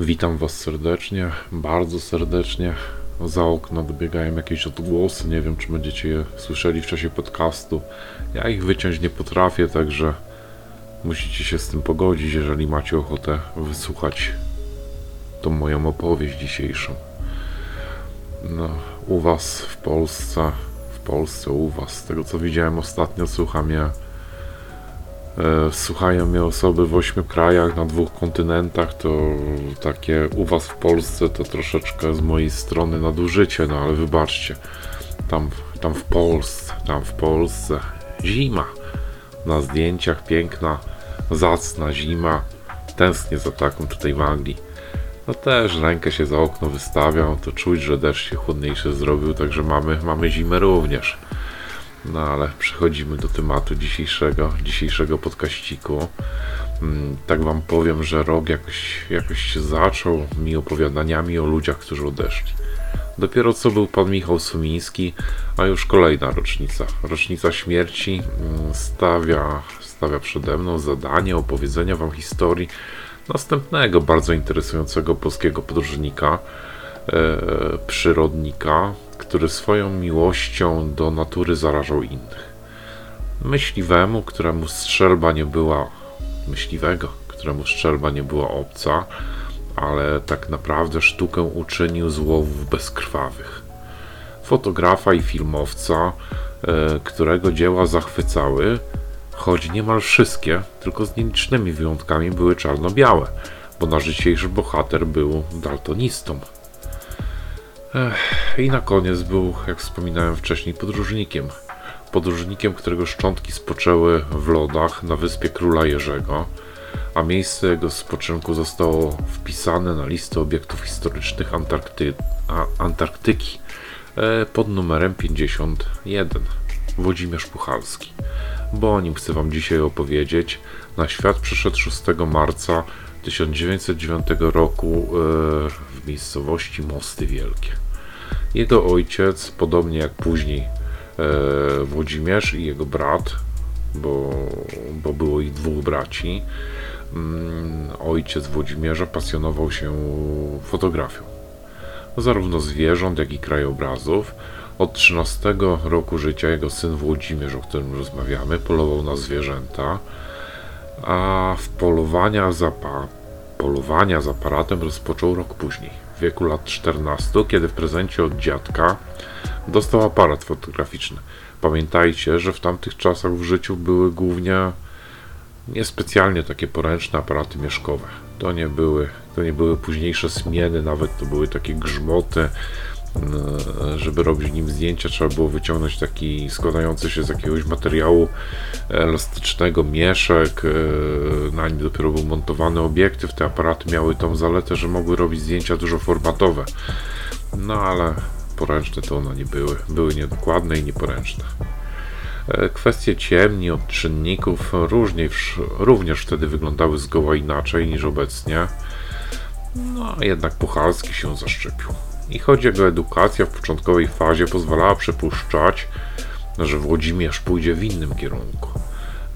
Witam Was serdecznie, bardzo serdecznie. Za okno dobiegają jakieś odgłosy, nie wiem czy będziecie je słyszeli w czasie podcastu. Ja ich wyciąć nie potrafię, także musicie się z tym pogodzić, jeżeli macie ochotę wysłuchać tą moją opowieść dzisiejszą. No, u Was w Polsce, w Polsce, u Was, z tego co widziałem ostatnio, słucha mnie E, Słuchają mnie osoby w ośmiu krajach, na dwóch kontynentach, to takie u was w Polsce to troszeczkę z mojej strony nadużycie, no ale wybaczcie. Tam, tam w Polsce, tam w Polsce zima. Na zdjęciach piękna, zacna zima. Tęsknię za taką tutaj w Anglii. No też rękę się za okno wystawiam, to czuć, że deszcz się chłodniejszy zrobił, także mamy, mamy zimę również. No ale przechodzimy do tematu dzisiejszego, dzisiejszego podkaściku. Mm, Tak wam powiem, że rok jakoś, jakoś się zaczął mi opowiadaniami o ludziach, którzy odeszli. Dopiero co był pan Michał Sumiński, a już kolejna rocznica. Rocznica śmierci mm, stawia, stawia przede mną zadanie opowiedzenia wam historii następnego bardzo interesującego polskiego podróżnika, e, przyrodnika, który swoją miłością do natury zarażał innych. Myśliwemu, któremu strzelba nie była myśliwego, któremu strzelba nie była obca, ale tak naprawdę sztukę uczynił z łowów bezkrwawych. Fotografa i filmowca, e, którego dzieła zachwycały, choć niemal wszystkie, tylko z nielicznymi wyjątkami były czarno-białe, bo nasz dzisiejszy bohater był daltonistą. Ech, I na koniec był, jak wspominałem wcześniej, podróżnikiem. Podróżnikiem, którego szczątki spoczęły w lodach na wyspie Króla Jerzego, a miejsce jego spoczynku zostało wpisane na listę obiektów historycznych Antarkty a, Antarktyki e, pod numerem 51. Włodzimierz Puchalski. Bo o nim chcę Wam dzisiaj opowiedzieć. Na świat przyszedł 6 marca 1909 roku e, w miejscowości Mosty Wielkie. Jego ojciec, podobnie jak później e, Włodzimierz i jego brat, bo, bo było ich dwóch braci, mm, ojciec Włodzimierza pasjonował się fotografią. Zarówno zwierząt, jak i krajobrazów. Od 13 roku życia jego syn Włodzimierz, o którym rozmawiamy, polował na zwierzęta, a w polowania za, pa- polowania z aparatem rozpoczął rok później, w wieku lat 14, kiedy w prezencie od dziadka dostał aparat fotograficzny. Pamiętajcie, że w tamtych czasach w życiu były głównie niespecjalnie takie poręczne aparaty mieszkowe. To nie były, to nie były późniejsze smieny, nawet to były takie grzmoty. E, Żeby robić nim zdjęcia, trzeba było wyciągnąć taki składający się z jakiegoś materiału elastycznego mieszek. e, Na nim dopiero był montowany obiektyw. Te aparaty miały tą zaletę, że mogły robić zdjęcia dużo formatowe. No ale poręczne to one nie były. Były niedokładne i nieporęczne. E, Kwestie ciemni od czynników różnie, również wtedy wyglądały zgoła inaczej niż obecnie. No, a jednak Puchalski się zaszczepił. I choć jego edukacja w początkowej fazie pozwalała przypuszczać, że Włodzimierz pójdzie w innym kierunku,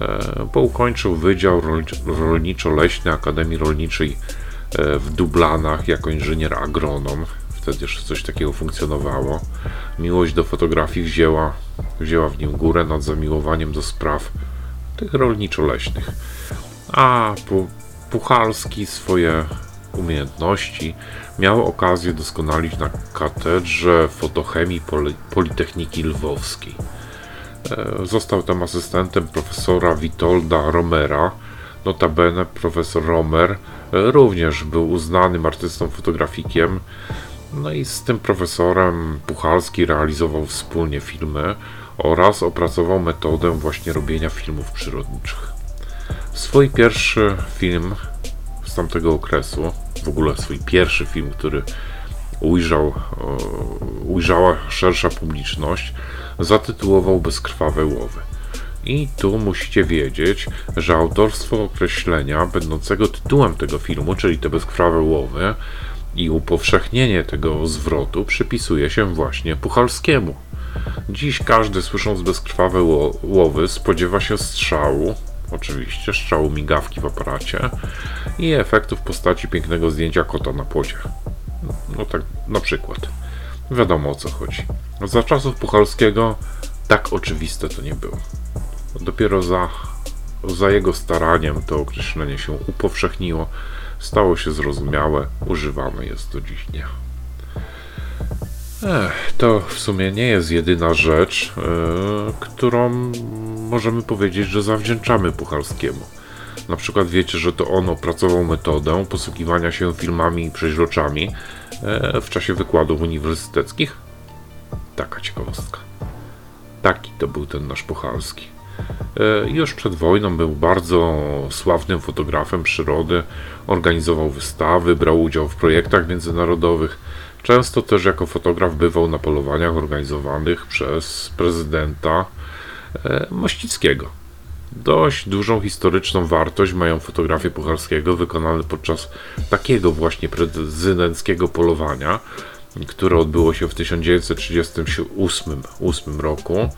e, bo ukończył Wydział Rolniczo- Rolniczo-Leśny Akademii Rolniczej e, w Dublanach jako inżynier agronom. Wtedy jeszcze coś takiego funkcjonowało. Miłość do fotografii wzięła, wzięła w nim górę nad zamiłowaniem do spraw tych rolniczo-leśnych. A Pu- Puchalski swoje umiejętności miał okazję doskonalić na katedrze fotochemii Poli- Politechniki Lwowskiej. E, Został tam asystentem profesora Witolda Romera. Notabene profesor Romer e, również był uznanym artystą fotografikiem. No i z tym profesorem Puchalski realizował wspólnie filmy oraz opracował metodę właśnie robienia filmów przyrodniczych. Swój pierwszy film tamtego okresu, w ogóle swój pierwszy film, który ujrzał, e, ujrzała szersza publiczność, zatytułował Bezkrwawe łowy. I tu musicie wiedzieć, że autorstwo określenia będącego tytułem tego filmu, czyli te bezkrwawe łowy, i upowszechnienie tego zwrotu przypisuje się właśnie Puchalskiemu. Dziś każdy słysząc bezkrwawe ło- łowy spodziewa się strzału, oczywiście, strzału migawki w aparacie i efektów w postaci pięknego zdjęcia kota na płocie. No tak na przykład. Wiadomo o co chodzi. Za czasów Puchalskiego tak oczywiste to nie było. Dopiero za, za jego staraniem to określenie się upowszechniło, stało się zrozumiałe, używane jest do dziś dnia. Ech, to w sumie nie jest jedyna rzecz, yy, którą możemy powiedzieć, że zawdzięczamy Puchalskiemu. Na przykład wiecie, że to on opracował metodę posługiwania się filmami i przeźroczami yy, w czasie wykładów uniwersyteckich? Taka ciekawostka. Taki to był ten nasz Puchalski. Yy, już przed wojną był bardzo sławnym fotografem przyrody, organizował wystawy, brał udział w projektach międzynarodowych Często też jako fotograf bywał na polowaniach organizowanych przez prezydenta e, Mościckiego. Dość dużą historyczną wartość mają fotografie Pucharskiego wykonane podczas takiego właśnie prezydenckiego polowania, które odbyło się w 1938 roku,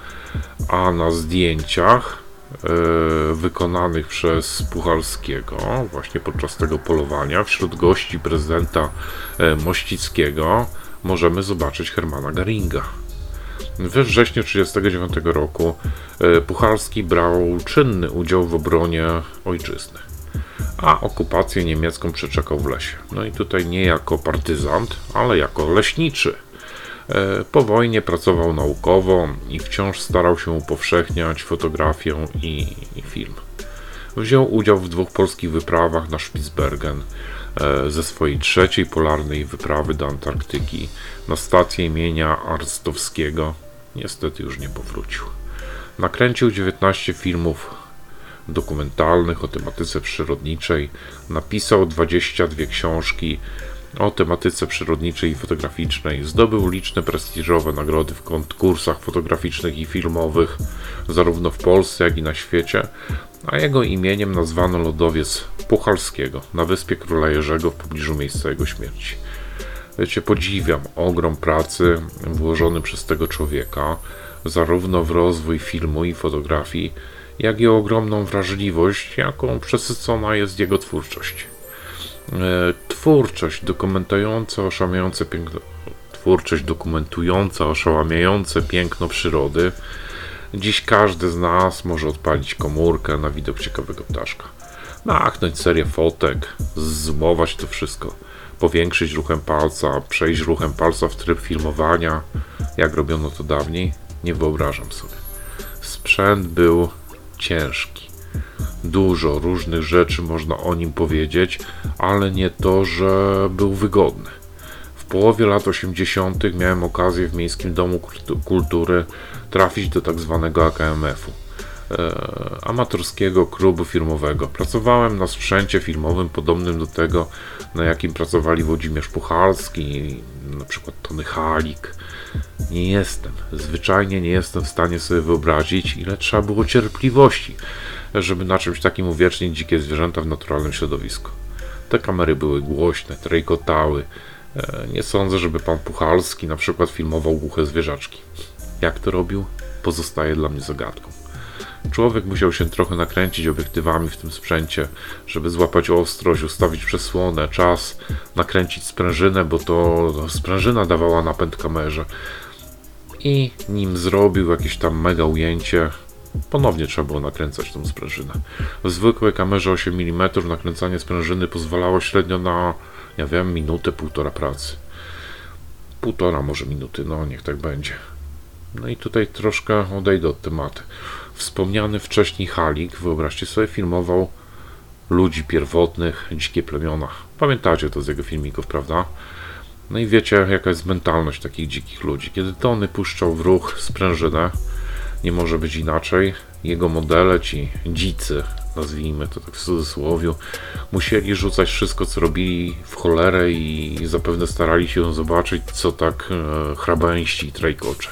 a na zdjęciach E, wykonanych przez Puchalskiego właśnie podczas tego polowania wśród gości prezydenta e, Mościckiego możemy zobaczyć Hermana Geringa. We wrześniu 1939 roku e, Puchalski brał czynny udział w obronie ojczyzny, a okupację niemiecką przeczekał w lesie. No i tutaj nie jako partyzant, ale jako leśniczy. E, po wojnie pracował naukowo i wciąż starał się upowszechniać fotografię i, i film. Wziął udział w dwóch polskich wyprawach na Spitsbergen e, ze swojej trzeciej polarnej wyprawy do Antarktyki na stację imienia Arstowskiego. Niestety już nie powrócił. Nakręcił 19 filmów dokumentalnych o tematyce przyrodniczej, napisał 22 książki o tematyce przyrodniczej i fotograficznej. Zdobył liczne prestiżowe nagrody w konkursach fotograficznych i filmowych, zarówno w Polsce, jak i na świecie, a jego imieniem nazwano lodowiec Puchalskiego na wyspie Króla Jerzego w pobliżu miejsca jego śmierci. Wiecie, podziwiam ogrom pracy włożony przez tego człowieka, zarówno w rozwój filmu i fotografii, jak i ogromną wrażliwość, jaką przesycona jest jego twórczość. E, twórczość dokumentująca oszałamiające piękno, twórczość dokumentująca oszałamiające piękno przyrody. Dziś każdy z nas może odpalić komórkę na widok ciekawego ptaszka. Machnąć serię fotek, zoomować to wszystko, powiększyć ruchem palca, przejść ruchem palca w tryb filmowania, jak robiono to dawniej, nie wyobrażam sobie. Sprzęt był ciężki Dużo różnych rzeczy można o nim powiedzieć, ale nie to, że był wygodny. W połowie lat 80. miałem okazję w Miejskim Domu Kultury trafić do tak zwanego AKMF-u. E, amatorskiego klubu filmowego. Pracowałem na sprzęcie filmowym podobnym do tego, na jakim pracowali Włodzimierz Puchalski, na przykład Tony Halik. Nie jestem, zwyczajnie nie jestem w stanie sobie wyobrazić, ile trzeba było cierpliwości, żeby na czymś takim uwiecznić dzikie zwierzęta w naturalnym środowisku. Te kamery były głośne, trejkotały. E, nie sądzę, żeby pan Puchalski na przykład filmował głuche zwierzaczki. Jak to robił? Pozostaje dla mnie zagadką. Człowiek musiał się trochę nakręcić obiektywami w tym sprzęcie, żeby złapać ostrość, ustawić przesłonę, czas, nakręcić sprężynę, bo to sprężyna dawała napęd kamerze. I nim zrobił jakieś tam mega ujęcie, ponownie trzeba było nakręcać tą sprężynę. W zwykłej kamerze 8 mm nakręcanie sprężyny pozwalało średnio na, ja wiem, minutę, półtora pracy. Półtora może minuty, no niech tak będzie. No i tutaj troszkę odejdę od tematu. Wspomniany wcześniej Halik, wyobraźcie sobie, filmował ludzi pierwotnych, dzikie plemiona. Pamiętacie to z jego filmików, prawda? No i wiecie, jaka jest mentalność takich dzikich ludzi. Kiedy Tony puszczał w ruch sprężynę, nie może być inaczej, jego modele, ci dzicy, nazwijmy to tak w cudzysłowie, musieli rzucać wszystko, co robili w cholerę i zapewne starali się zobaczyć, co tak e, i trajkocze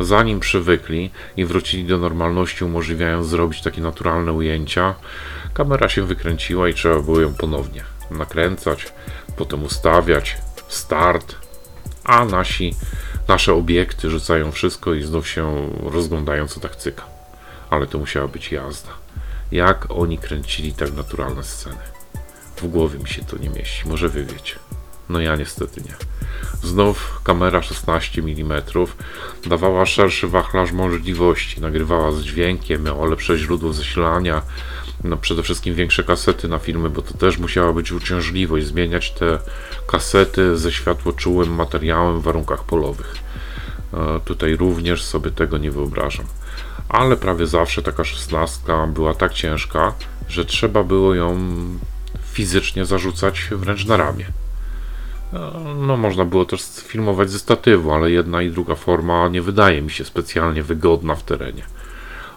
zanim przywykli i wrócili do normalności, umożliwiając zrobić takie naturalne ujęcia, kamera się wykręciła i trzeba było ją ponownie nakręcać, potem ustawiać, start, a nasi, nasze obiekty rzucają wszystko i znów się rozglądają co tak cyka. Ale to musiała być jazda. jak oni kręcili tak naturalne sceny. W głowie mi się to nie mieści, może wy wiecie. No ja niestety nie. Znów kamera 16 mm dawała szerszy wachlarz możliwości, nagrywała z dźwiękiem, miała lepsze źródło zasilania, no przede wszystkim większe kasety na filmy, bo to też musiała być uciążliwość, zmieniać te kasety ze światłoczułym materiałem w warunkach polowych. E, Tutaj również sobie tego nie wyobrażam. Ale prawie zawsze taka szesnastka była tak ciężka, że trzeba było ją fizycznie zarzucać wręcz na ramię. No, można było też filmować ze statywu, ale jedna i druga forma nie wydaje mi się specjalnie wygodna w terenie.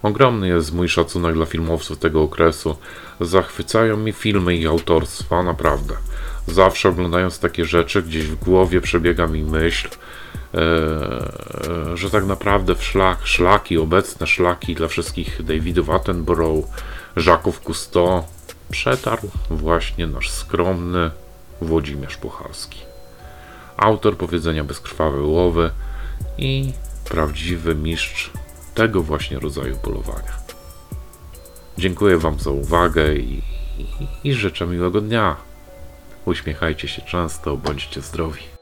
Ogromny jest mój szacunek dla filmowców tego okresu. Zachwycają mi filmy ich autorstwa, naprawdę. Zawsze oglądając takie rzeczy, gdzieś w głowie przebiega mi myśl, e, e, że tak naprawdę w szlak, szlaki, obecne szlaki dla wszystkich Davidów Attenborough, Jacques Cousteau przetarł właśnie nasz skromny Włodzimierz Puchalski. Autor powiedzenia bezkrwawe łowy i prawdziwy mistrz tego właśnie rodzaju polowania. Dziękuję Wam za uwagę i, i, i życzę miłego dnia. Uśmiechajcie się często, bądźcie zdrowi.